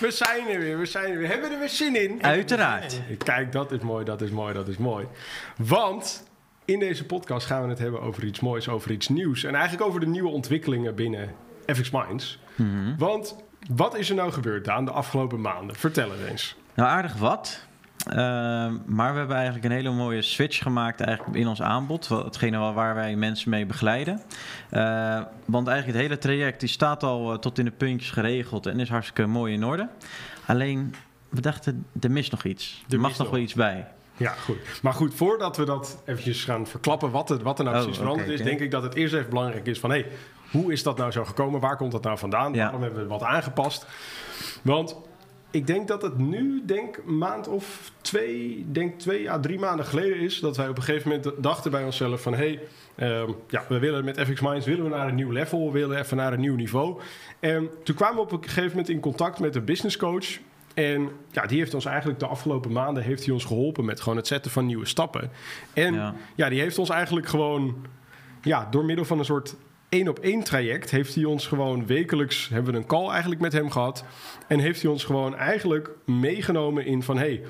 We zijn er weer, we zijn er weer. Hebben we er weer zin in? Uiteraard. Kijk, dat is mooi, dat is mooi, dat is mooi. Want in deze podcast gaan we het hebben over iets moois, over iets nieuws. En eigenlijk over de nieuwe ontwikkelingen binnen FX Minds. Mhm. Want wat is er nou gebeurd, Daan, de afgelopen maanden? Vertel het eens. Nou, aardig wat. Ehm, maar we hebben eigenlijk een hele mooie switch gemaakt eigenlijk in ons aanbod. Wat- Hetgene waar wij mensen mee begeleiden. Eh, want eigenlijk het hele traject die staat al eh, tot in de puntjes geregeld en is hartstikke mooi in orde. Alleen, we dachten, er mist nog iets. Er, Er mag nog wel iets bij. Ja, goed. Maar goed, voordat we dat eventjes gaan verklappen, wat er, wat er nou Oh, precies veranderd is, denk ik dat het eerst even belangrijk is van, hé, hey, hoe is dat nou zo gekomen? Waar komt dat nou vandaan? Ja. Waarom hebben we wat aangepast? Want ik denk dat het nu, denk maand of twee, denk twee à drie maanden geleden is, dat wij op een gegeven moment dachten bij onszelf van, hé, hey, ehm, ja, we willen met FX Minds willen we naar een nieuw level, we willen even naar een nieuw niveau. En toen kwamen we op een gegeven moment in contact met een business coach. En ja, die heeft ons eigenlijk de afgelopen maanden heeft hij ons geholpen met gewoon het zetten van nieuwe stappen. En ja, Ja. die heeft ons eigenlijk gewoon ja, door middel van een soort één op één traject heeft hij ons gewoon wekelijks hebben we een call eigenlijk met hem gehad. En heeft hij ons gewoon eigenlijk meegenomen in van hey,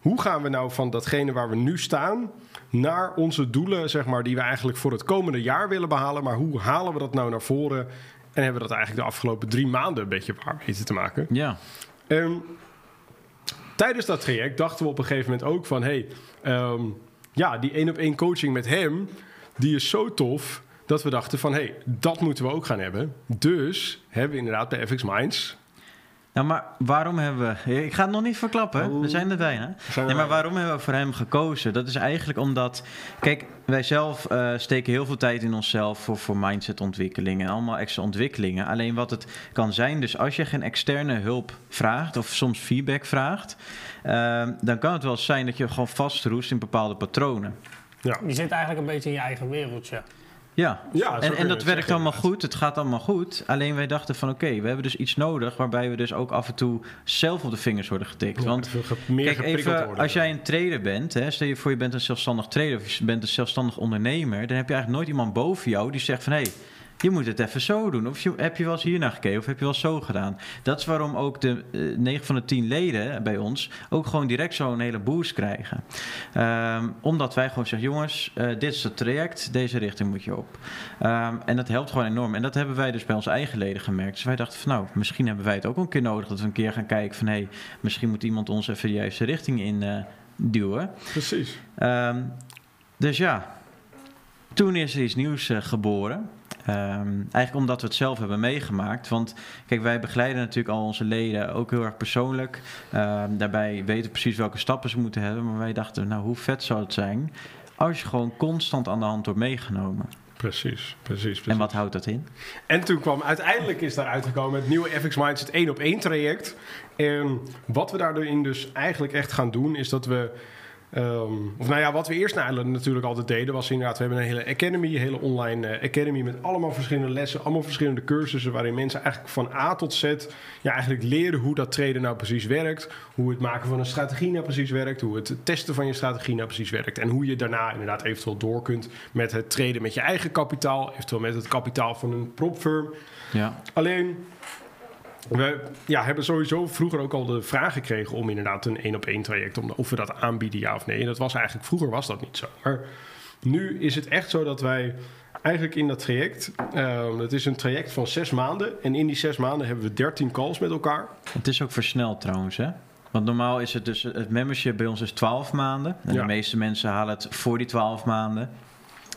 hoe gaan we nou van datgene waar we nu staan naar onze doelen, zeg maar, die we eigenlijk voor het komende jaar willen behalen. Maar hoe halen we dat nou naar voren? En hebben we dat eigenlijk de afgelopen drie maanden een beetje waar weten te maken. Ja, Ehm, tijdens dat traject dachten we op een gegeven moment ook van... hey, ehm, ja, die één op één coaching met hem, die is zo tof... dat we dachten van, hey, dat moeten we ook gaan hebben. Dus hebben we inderdaad bij FX Minds... Nou, maar waarom hebben we... Ik ga het nog niet verklappen, Oh. we zijn er bijna. Zijn Nee, maar waarom hebben we voor hem gekozen? Dat is eigenlijk omdat... Kijk, wij zelf eh, steken heel veel tijd in onszelf voor, voor mindsetontwikkelingen. En allemaal extra ontwikkelingen. Alleen wat het kan zijn, dus als je geen externe hulp vraagt... of soms feedback vraagt... eh, dan kan het wel zijn dat je gewoon vastroest in bepaalde patronen. Ja, Je zit eigenlijk een beetje in je eigen wereldje. Ja, ja zo en, en dat werkt zeggen, allemaal goed, het gaat allemaal goed. Alleen wij dachten van oké, we hebben dus iets nodig... waarbij we dus ook af en toe zelf op de vingers worden getikt. Ja, Want meer Kijk, geprikkeld even, worden. als jij een trader bent, hè, stel je voor je bent een zelfstandig trader of je bent een zelfstandig ondernemer, dan heb je eigenlijk nooit iemand boven jou die zegt van hé, hey, je moet het even zo doen. Of je, heb je wel eens hier naar gekeken of heb je wel zo gedaan. Dat is waarom ook de eh, 9 van de 10 leden bij ons ook gewoon direct zo'n hele boost krijgen. Ehm, omdat wij gewoon zeggen, jongens, eh, dit is het traject, deze richting moet je op. Ehm, en dat helpt gewoon enorm. En dat hebben wij dus bij onze eigen leden gemerkt. Dus wij dachten van nou, misschien hebben wij het ook een keer nodig dat we een keer gaan kijken van hé, hey, misschien moet iemand ons even de juiste richting in eh, duwen. Precies. Ehm, dus ja, toen is er iets nieuws eh, geboren. Ehm, eigenlijk omdat we het zelf hebben meegemaakt. Want kijk, wij begeleiden natuurlijk al onze leden ook heel erg persoonlijk. Ehm, daarbij weten we precies welke stappen ze moeten hebben. Maar wij dachten, nou hoe vet zou het zijn als je gewoon constant aan de hand wordt meegenomen. Precies, precies, precies. En wat houdt dat in? En toen kwam uiteindelijk is daar uitgekomen het nieuwe FX Minds, het één op één traject. En wat we daarin dus eigenlijk echt gaan doen, is dat we. Ehm, of nou ja, wat we eerst natuurlijk altijd deden, was inderdaad, we hebben een hele academy, een hele online eh, academy met allemaal verschillende lessen, allemaal verschillende cursussen, waarin mensen eigenlijk van A tot Z ja, eigenlijk leren hoe dat traden nou precies werkt, hoe het maken van een strategie nou precies werkt, hoe het testen van je strategie nou precies werkt en hoe je daarna inderdaad eventueel door kunt met het traden met je eigen kapitaal, eventueel met het kapitaal van een propfirm. Ja, Alleen, we ja, hebben sowieso vroeger ook al de vraag gekregen om inderdaad een één op één traject, om, of we dat aanbieden, ja of nee. En dat was eigenlijk, vroeger was dat niet zo. Maar nu is het echt zo dat wij eigenlijk in dat traject, uh, het is een traject van zes maanden. En in die zes maanden hebben we dertien calls met elkaar. het is ook versneld trouwens hè. Want normaal is het dus, het membership bij ons is 12 maanden. En Ja. de meeste mensen halen het voor die 12 maanden.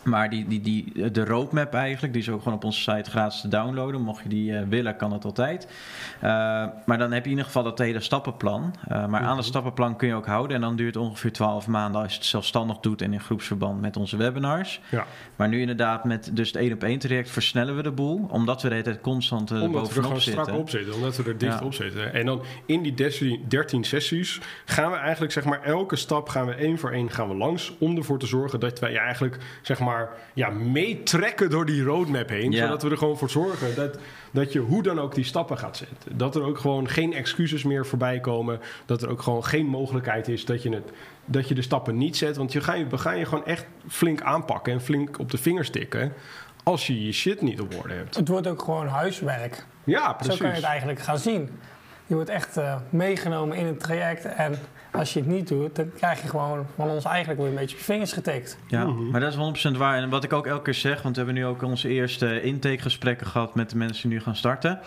Maar die, die, die, de roadmap eigenlijk, die is ook gewoon op onze site gratis te downloaden. Mocht je die eh, willen, kan dat altijd. Uh, maar dan heb je in ieder geval dat hele stappenplan. Uh, maar mm -hmm. aan het stappenplan kun je ook houden. En dan duurt het ongeveer 12 maanden als je het zelfstandig doet en in groepsverband met onze webinars. Ja. Maar nu inderdaad met dus het 1 op 1 traject versnellen we de boel. Omdat we de hele tijd constant uh, omdat bovenop we er gewoon zitten. strak op zitten. Omdat we er dicht ja. op zitten. En dan in die 13, 13 sessies gaan we eigenlijk zeg maar elke stap gaan we één voor één gaan we langs. Om ervoor te zorgen dat wij eigenlijk zeg maar ja, meetrekken door die roadmap heen. Ja. Zodat we er gewoon voor zorgen dat, dat je hoe dan ook die stappen gaat zetten. Dat er ook gewoon geen excuses meer voorbij komen. Dat er ook gewoon geen mogelijkheid is dat je, het, dat je de stappen niet zet. Want je ga je, we gaan je gewoon echt flink aanpakken en flink op de vingers tikken. Als je je shit niet op orde hebt. Het wordt ook gewoon huiswerk. Ja, precies. Zo kan je het eigenlijk gaan zien. Je wordt echt uh, meegenomen in het traject en als je het niet doet, dan krijg je gewoon van ons eigenlijk weer een beetje op je vingers getikt. Ja, -hmm. maar dat is 100% waar. En wat ik ook elke keer zeg, want we hebben nu ook onze eerste intakegesprekken gehad met de mensen die nu gaan starten.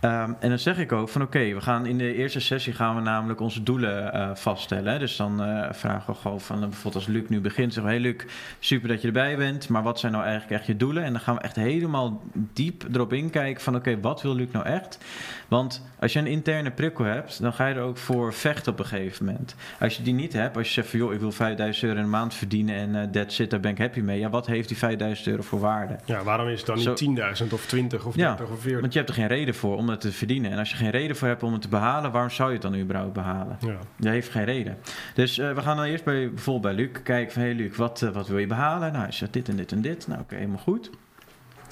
Um, en dan zeg ik ook van oké, okay, we gaan in de eerste sessie gaan we namelijk onze doelen uh, vaststellen. Hè? Dus dan uh, vragen we gewoon van bijvoorbeeld als Luc nu begint, zeggen we hey Luc, super dat je erbij bent, maar wat zijn nou eigenlijk echt je doelen? En dan gaan we echt helemaal diep erop inkijken van oké, okay, wat wil Luc nou echt? Want als je een interne prikkel hebt, dan ga je er ook voor vechten op een gegeven moment. Als je die niet hebt, als je zegt van joh, ik wil 5000 euro in de maand verdienen en uh, that's it, daar ben ik happy mee. Ja, wat heeft die 5000 euro voor waarde? Ja, waarom is het dan niet 10.000 of 20 of 30 ja, of 40? Want je hebt er geen reden voor om het te verdienen. En als je geen reden voor hebt om het te behalen, waarom zou je het dan überhaupt behalen? Ja. Je heeft geen reden. Dus uh, we gaan dan eerst bij, bijvoorbeeld bij Luc kijken van hey Luc, wat, uh, wat wil je behalen? Nou, hij zegt dit en dit en dit. Nou, oké, okay, helemaal goed.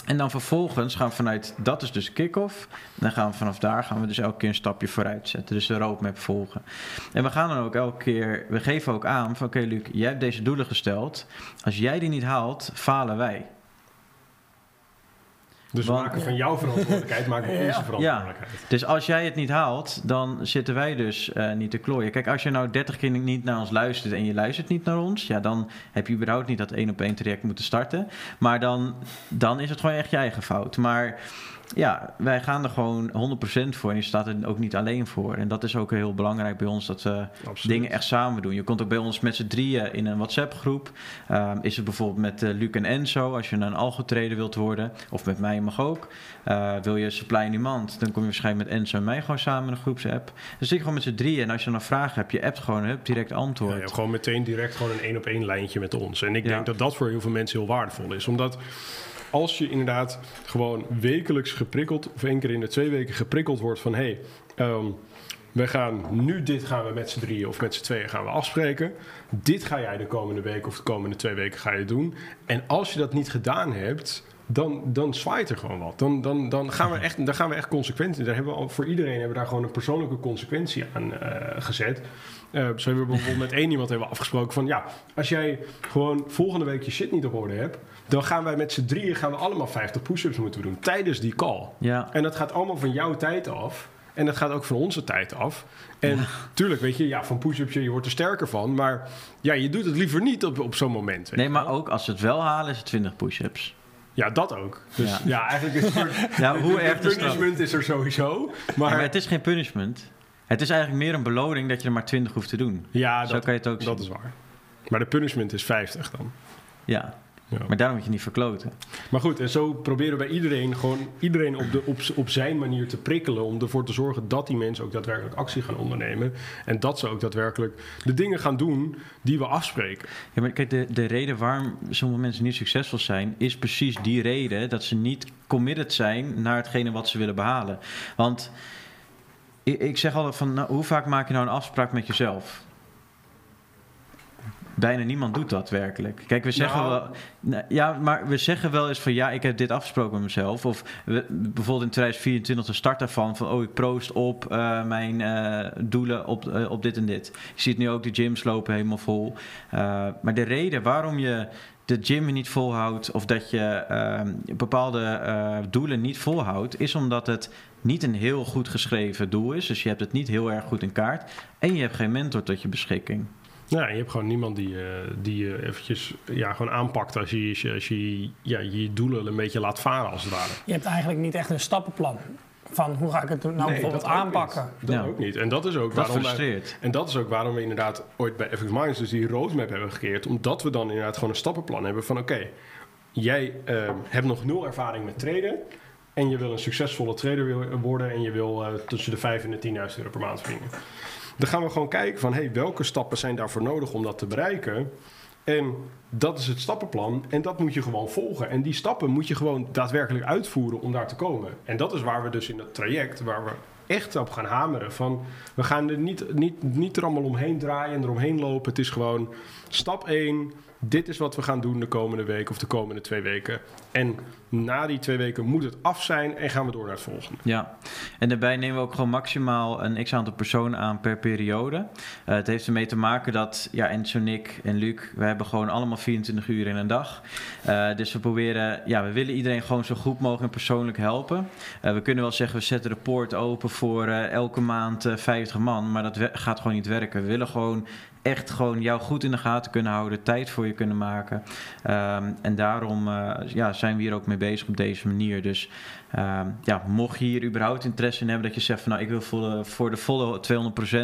En dan vervolgens gaan we vanuit, dat is dus kick-off. Dan gaan we vanaf daar gaan we dus elke keer een stapje vooruit zetten. Dus de roadmap volgen. En we gaan dan ook elke keer, we geven ook aan van oké Luc, jij hebt deze doelen gesteld. Als jij die niet haalt, falen wij. Dus Want- we maken van jouw verantwoordelijkheid maken we Ja. onze verantwoordelijkheid. Dus als jij het niet haalt, dan zitten wij dus eh, niet te klooien. Kijk, als je nou 30 keer niet naar ons luistert en je luistert niet naar ons, ja, dan heb je überhaupt niet dat één op één traject moeten starten. Maar dan, dan is het gewoon echt je eigen fout. Maar ja, wij gaan er gewoon 100% voor en je staat er ook niet alleen voor. En dat is ook heel belangrijk bij ons, dat we Absoluut. dingen echt samen doen. Je komt ook bij ons met z'n drieën in een WhatsApp-groep. Ehm, is het bijvoorbeeld met eh, Luc en Enzo, als je een algetrader wilt worden, of met mij mag ook. Eh, wil je supply in demand, dan kom je waarschijnlijk met Enzo en mij gewoon samen in een groepsapp. Dan zit je gewoon met z'n drieën en als je dan een vraag hebt, je appt gewoon, hup, direct Ja, antwoord. je hebt gewoon meteen direct gewoon een één op één lijntje met ons. En ik Ja. denk dat dat voor heel veel mensen heel waardevol is. Omdat als je inderdaad gewoon wekelijks geprikkeld, of één keer in de twee weken geprikkeld wordt van hé, hey, ehm, we gaan nu dit gaan we met z'n drieën of met z'n tweeën gaan we afspreken. Dit ga jij de komende week of de komende twee weken ga je doen. En als je dat niet gedaan hebt, dan, dan zwaait er gewoon wat. Dan, dan, dan, gaan we echt, dan gaan we echt consequent in. Daar hebben we al, voor iedereen hebben we daar gewoon een persoonlijke consequentie aan eh, gezet. Eh, zo hebben we bijvoorbeeld met één iemand hebben afgesproken van... ja, als jij gewoon volgende week je shit niet op orde hebt... dan gaan wij met z'n drieën gaan we allemaal 50 push-ups moeten doen tijdens die call. Ja, En dat gaat allemaal van jouw tijd af. En dat gaat ook van onze tijd af. En tuurlijk, weet je, ja, van push-ups, je wordt er sterker van. Maar ja, je doet het liever niet op, op zo'n moment. nee, maar ook als ze het wel halen, is het 20 push-ups. Ja, dat ook. Dus Ja. ja, eigenlijk is het... Ja, hoe erg punishment is er sowieso. Ja, Maar, maar het is geen punishment. Het is eigenlijk meer een beloning dat je er maar 20 hoeft te doen. ja, Zo dat, kan je het ook dat zien. is waar. Maar de punishment is 50 dan. Ja, Ja. maar daarom moet je niet verkloten. Maar goed, en zo proberen wij iedereen gewoon iedereen op, de, op, zijn manier te prikkelen. Om ervoor te zorgen dat die mensen ook daadwerkelijk actie gaan ondernemen. En dat ze ook daadwerkelijk de dingen gaan doen die we afspreken. Ja, maar kijk, de, de reden waarom sommige mensen niet succesvol zijn, is precies die reden dat ze niet committed zijn naar hetgene wat ze willen behalen. Want ik, ik zeg altijd van, nou, hoe vaak maak je nou een afspraak met jezelf? Bijna niemand doet dat werkelijk. Kijk, we zeggen Nou. wel. Nou, ja, maar we zeggen wel eens van ja, ik heb dit afgesproken met mezelf. Of we, bijvoorbeeld in 2024 de start daarvan van oh, ik proost op eh, mijn eh, doelen op, eh, op dit en dit. Je ziet nu ook de gyms lopen helemaal vol. Maar de reden waarom je de gym niet volhoudt of dat je uh, bepaalde uh, doelen niet volhoudt, is omdat het niet een heel goed geschreven doel is. Dus je hebt het niet heel erg goed in kaart. En je hebt geen mentor tot je beschikking. Ja, je hebt gewoon niemand die, uh, die je eventjes ja, gewoon aanpakt als je als je, als je ja, je doelen een beetje laat varen als het ware. Je hebt eigenlijk niet echt een stappenplan van hoe ga ik het nou Nee, bijvoorbeeld aanpakken. niet. Dat Ja. ook niet. En dat is ook Dat waarom wij. En dat is ook waarom we inderdaad ooit bij FX Minds dus die roadmap hebben gecreëerd. Omdat we dan inderdaad gewoon een stappenplan hebben van oké, jij eh, hebt nog nul ervaring met traden. En je wil een succesvolle trader worden. En je wil eh, tussen de 5 en de 10.000 euro per maand verdienen. Dan gaan we gewoon kijken van hey, welke stappen zijn daarvoor nodig om dat te bereiken. En dat is het stappenplan. En dat moet je gewoon volgen. En die stappen moet je gewoon daadwerkelijk uitvoeren om daar te komen. En dat is waar we dus in dat traject, waar we echt op gaan hameren. Van we gaan er niet, niet, niet er allemaal omheen draaien en eromheen lopen. Het is gewoon stap 1. Dit is wat we gaan doen de komende week of de komende twee weken. En na die twee weken moet het af zijn en gaan we door naar het volgende. Ja, en daarbij nemen we ook gewoon maximaal een x-aantal personen aan per periode. Eh, het heeft ermee te maken dat, ja, Enzo, Nick en Luc, we hebben gewoon allemaal 24 uur in een dag. Eh, dus we proberen, ja, we willen iedereen gewoon zo goed mogelijk en persoonlijk helpen. Eh, we kunnen wel zeggen, we zetten de poort open voor elke maand eh, 50 man, maar dat gaat gewoon niet werken. We willen gewoon echt gewoon jou goed in de gaten kunnen houden, tijd voor je kunnen maken. Ehm, en daarom eh, ja, zijn we hier ook mee bezig op deze manier. Dus ehm, ja, mocht je hier überhaupt interesse in hebben dat je zegt van nou ik wil voor de, voor de volle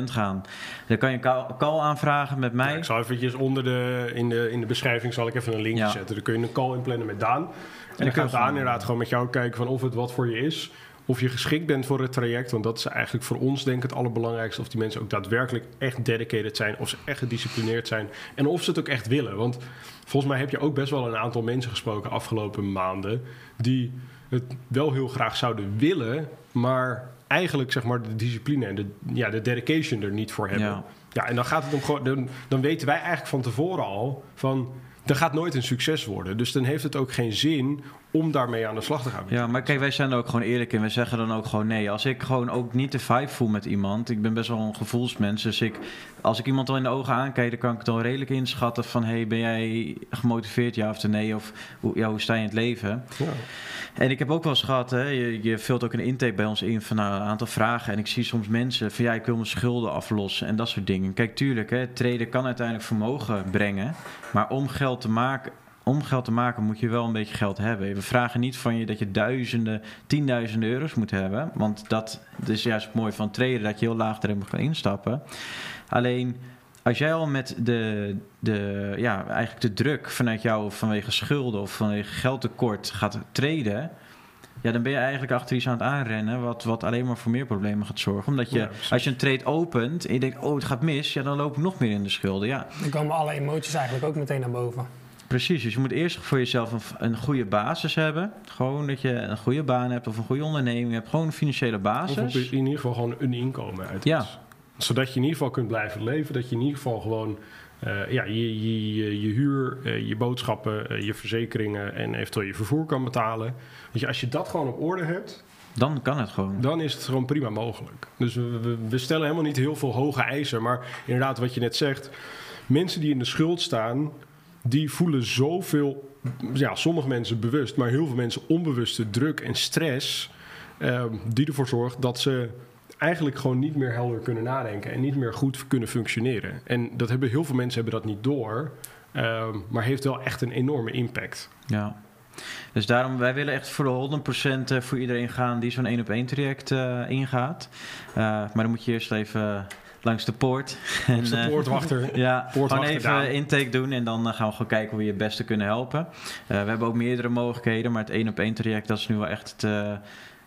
200% gaan, dan kan je een call, aanvragen met mij. Ja, ik zal eventjes onder de, in, de, in de beschrijving zal ik even een linkje Ja. zetten. Dan kun je een call inplannen met Daan. En dan je gaat Daan inderdaad gewoon met jou kijken van of het wat voor je is. Of je geschikt bent voor het traject. Want dat is eigenlijk voor ons denk ik het allerbelangrijkste. Of die mensen ook daadwerkelijk echt dedicated zijn. Of ze echt gedisciplineerd zijn. En of ze het ook echt willen. Want volgens mij heb je ook best wel een aantal mensen gesproken afgelopen maanden. Die het wel heel graag zouden willen. Maar eigenlijk zeg maar de discipline en de, ja, de dedication er niet voor hebben. Ja. Ja, en dan gaat het om gewoon. Dan, dan weten wij eigenlijk van tevoren al van. Dat gaat nooit een succes worden. Dus dan heeft het ook geen zin om daarmee aan de slag te gaan. Ja, maar kijk, wij zijn er ook gewoon eerlijk in. We zeggen dan ook gewoon nee. Als ik gewoon ook niet de vibe voel met iemand. Ik ben best wel een gevoelsmens. Dus ik, als ik iemand al in de ogen aankijk, dan kan ik het al redelijk inschatten van... hey, ben jij gemotiveerd, ja of nee? Of hoe, ja, hoe sta je in het leven? Ja. En ik heb ook wel eens gehad, hè, je, je vult ook een intake bij ons in van nou, een aantal vragen. En ik zie soms mensen van ja, ik wil mijn schulden aflossen en dat soort dingen. Kijk, tuurlijk, hè, traden kan uiteindelijk vermogen brengen. Maar om geld te maken, om geld te maken moet je wel een beetje geld hebben. We vragen niet van je dat je duizenden, tienduizenden euro's moet hebben. Want dat, dat is juist het mooie van traden, dat je heel laagdrempelig kan instappen. Alleen als jij al met de, de, ja, eigenlijk de druk vanuit jou vanwege schulden of vanwege geldtekort gaat treden, ja, dan ben je eigenlijk achter iets aan het aanrennen, wat, wat alleen maar voor meer problemen gaat zorgen. Omdat je, Ja, als je een trade opent en je denkt, oh, het gaat mis, ja, dan loop ik nog meer in de schulden. Ja, Dan komen alle emoties eigenlijk ook meteen naar boven. Precies, dus je moet eerst voor jezelf een, een goede basis hebben. Gewoon dat je een goede baan hebt of een goede onderneming hebt. Gewoon een financiële Of basis. op- in ieder geval gewoon een inkomen uit. Ja. iets. Zodat je in ieder geval kunt blijven leven. Dat je in ieder geval gewoon eh, ja, je, je, je, je huur, eh, je boodschappen, eh, je verzekeringen en eventueel je vervoer kan betalen. Je, als je dat gewoon op orde hebt, Dan kan het gewoon. dan is het gewoon prima mogelijk. Dus we, we, we stellen helemaal niet heel veel hoge eisen. Maar inderdaad, wat je net zegt. Mensen die in de schuld staan, die voelen zoveel... Ja, sommige mensen bewust, maar heel veel mensen onbewuste druk en stress... eh, die ervoor zorgt dat ze eigenlijk gewoon niet meer helder kunnen nadenken... en niet meer goed kunnen functioneren. En dat hebben, heel veel mensen hebben dat niet door... eh, maar heeft wel echt een enorme impact. Ja. Dus daarom, wij willen echt voor de 100% voor iedereen gaan die zo'n 1 op 1 traject eh, ingaat. Eh, maar dan moet je eerst even langs de poort. Als de eh, poortwachter... Ja, Poortwachter gewoon even intake doen en dan eh, gaan we gewoon kijken hoe we je het beste kunnen helpen. Eh, we hebben ook meerdere mogelijkheden, maar het 1 op 1 traject dat is nu wel echt het, eh,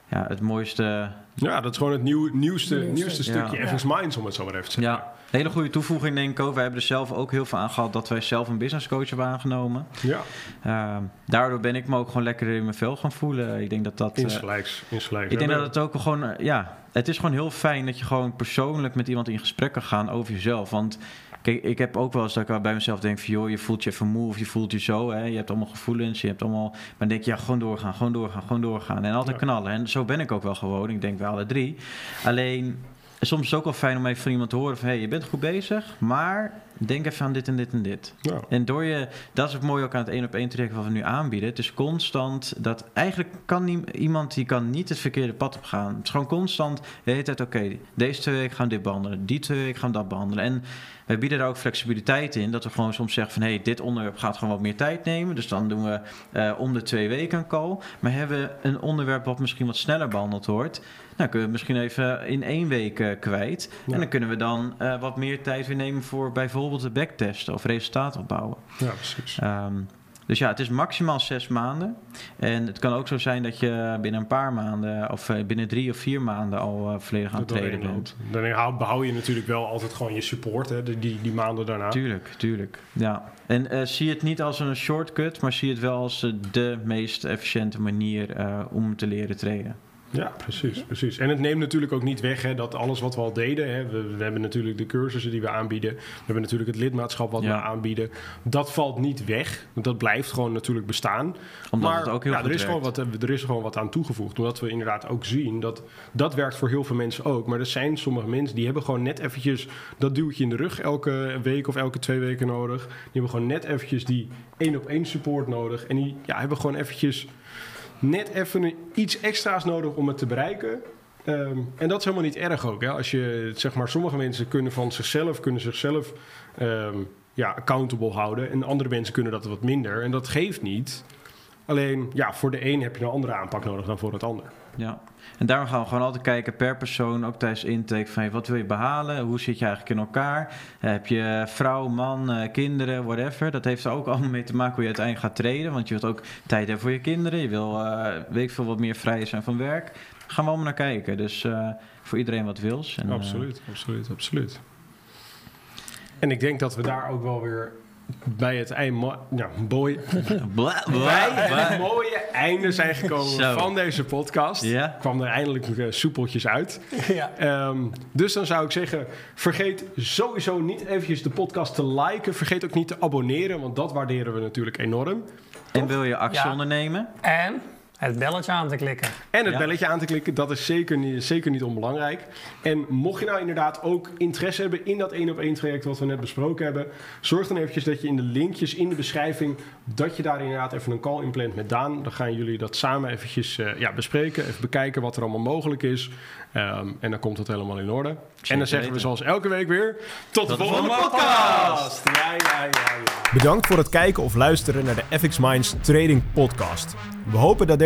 ja, het mooiste. Ja, dat is gewoon het nieuw, nieuwste, Nieuwste. nieuwste stukje Ja. FX Minds, om het zo maar even te zeggen. Ja, hele goede toevoeging denk ik ook. Wij hebben er zelf ook heel veel aan gehad dat wij zelf een business coach hebben aangenomen. Ja, Eh, daardoor ben ik me ook gewoon lekker in mijn vel gaan voelen. Ik denk dat dat... eh, insgelijks. insgelijks. Ik denk We dat het ook gewoon, eh, ja, het is gewoon heel fijn dat je gewoon persoonlijk met iemand in gesprek kan gaan over jezelf. Want kijk, ik heb ook wel eens dat ik bij mezelf denk van, joh, je voelt je even moe of je voelt je zo. Hè? Je hebt allemaal gevoelens, je hebt allemaal, maar dan denk je, ja, gewoon doorgaan, gewoon doorgaan, gewoon doorgaan. En altijd knallen. En zo ben ik ook wel gewoon. Ik denk we alle drie. Alleen, soms is het ook wel fijn om even van iemand te horen van, hé, hey, je bent goed bezig, maar denk even aan dit en dit en dit. Ja. En door je, dat is het mooie ook aan het één op één traject wat we nu aanbieden. Het is constant dat eigenlijk kan nie- iemand die kan niet het verkeerde pad op gaan. Het is gewoon constant de hele tijd, oké, deze twee weken gaan we dit behandelen, die twee weken gaan we dat behandelen. En wij bieden daar ook flexibiliteit in, dat we gewoon soms zeggen van hé, hey, dit onderwerp gaat gewoon wat meer tijd nemen. Dus dan doen we eh, om de twee weken een call. Maar hebben we een onderwerp wat misschien wat sneller behandeld wordt, nou kunnen we het misschien even in één week eh, kwijt. Ja. En dan kunnen we dan eh, wat meer tijd weer nemen voor bijvoorbeeld de backtesten of resultaat opbouwen. ja, precies. Ehm, Dus ja, het is maximaal zes maanden. En het kan ook zo zijn dat je binnen een paar maanden, of eh, binnen drie of vier maanden al eh, volledig aan het doorheen bent. Dan hou- behoud je natuurlijk wel altijd gewoon je support, hè, die, die, maanden daarna. Tuurlijk, tuurlijk. Ja. En eh, zie het niet als een shortcut, maar zie het wel als de meest efficiënte manier om te leren traden. Ja, precies, precies. En het neemt natuurlijk ook niet weg hè, dat alles wat we al deden... Hè, we, we hebben natuurlijk de cursussen die we aanbieden. We hebben natuurlijk het lidmaatschap wat Ja. we aanbieden. Dat valt niet weg. Want dat blijft gewoon natuurlijk bestaan. Omdat maar het ook heel ja, goed er, is gewoon werkt. wat, er is gewoon wat aan toegevoegd. Omdat we inderdaad ook zien dat dat werkt voor heel veel mensen ook. Maar er zijn sommige mensen die hebben gewoon net eventjes dat duwtje in de rug elke week of elke twee weken nodig. Die hebben gewoon net eventjes die één op één support nodig. En die ja, hebben gewoon eventjes net even iets extra's nodig om het te bereiken. Ehm, en dat is helemaal niet erg ook. Hè? Als je, zeg maar, sommige mensen kunnen van zichzelf, kunnen zichzelf ehm, ja, accountable houden. En andere mensen kunnen dat wat minder. En dat geeft niet. Alleen, ja, voor de een heb je een andere aanpak nodig dan voor het ander. Ja. En daarom gaan we gewoon altijd kijken per persoon, ook tijdens intake, van wat wil je behalen? Hoe zit je eigenlijk in elkaar? Eh, Heb je vrouw, man, eh, kinderen, whatever? Dat heeft er ook allemaal mee te maken hoe je uiteindelijk gaat traden. Want je wilt ook tijd hebben voor je kinderen. Je wil, eh, weet ik veel, wat meer vrij zijn van werk. Daar gaan we allemaal naar kijken. Dus eh, voor iedereen wat wils. En, absoluut, absoluut, absoluut. En ik denk dat we daar ook wel weer bij het einde, boy, bla, bla, bij bla. het mooie einde zijn gekomen Zo. van deze podcast. Ja. Kwam er eindelijk eh, soepeltjes uit. ja. Ehm, dus dan zou ik zeggen, vergeet sowieso niet eventjes de podcast te liken. Vergeet ook niet te abonneren, want dat waarderen we natuurlijk enorm. En wil je actie Ja. ondernemen? En het belletje aan te klikken. En het Ja. belletje aan te klikken, dat is zeker niet, zeker niet onbelangrijk. En mocht je nou inderdaad ook interesse hebben in dat één op één traject wat we net besproken hebben, zorg dan eventjes dat je in de linkjes in de beschrijving, dat je daar inderdaad even een call inplant met Daan. Dan gaan jullie dat samen eventjes eh, ja, bespreken, even bekijken wat er allemaal mogelijk is. Ehm, en dan komt het helemaal in orde. en dan zeggen we zoals elke week weer, tot, de de volgende volgende podcast! Ja, ja, ja, ja. Bedankt voor het kijken of luisteren naar de FX Minds Trading Podcast. We hopen dat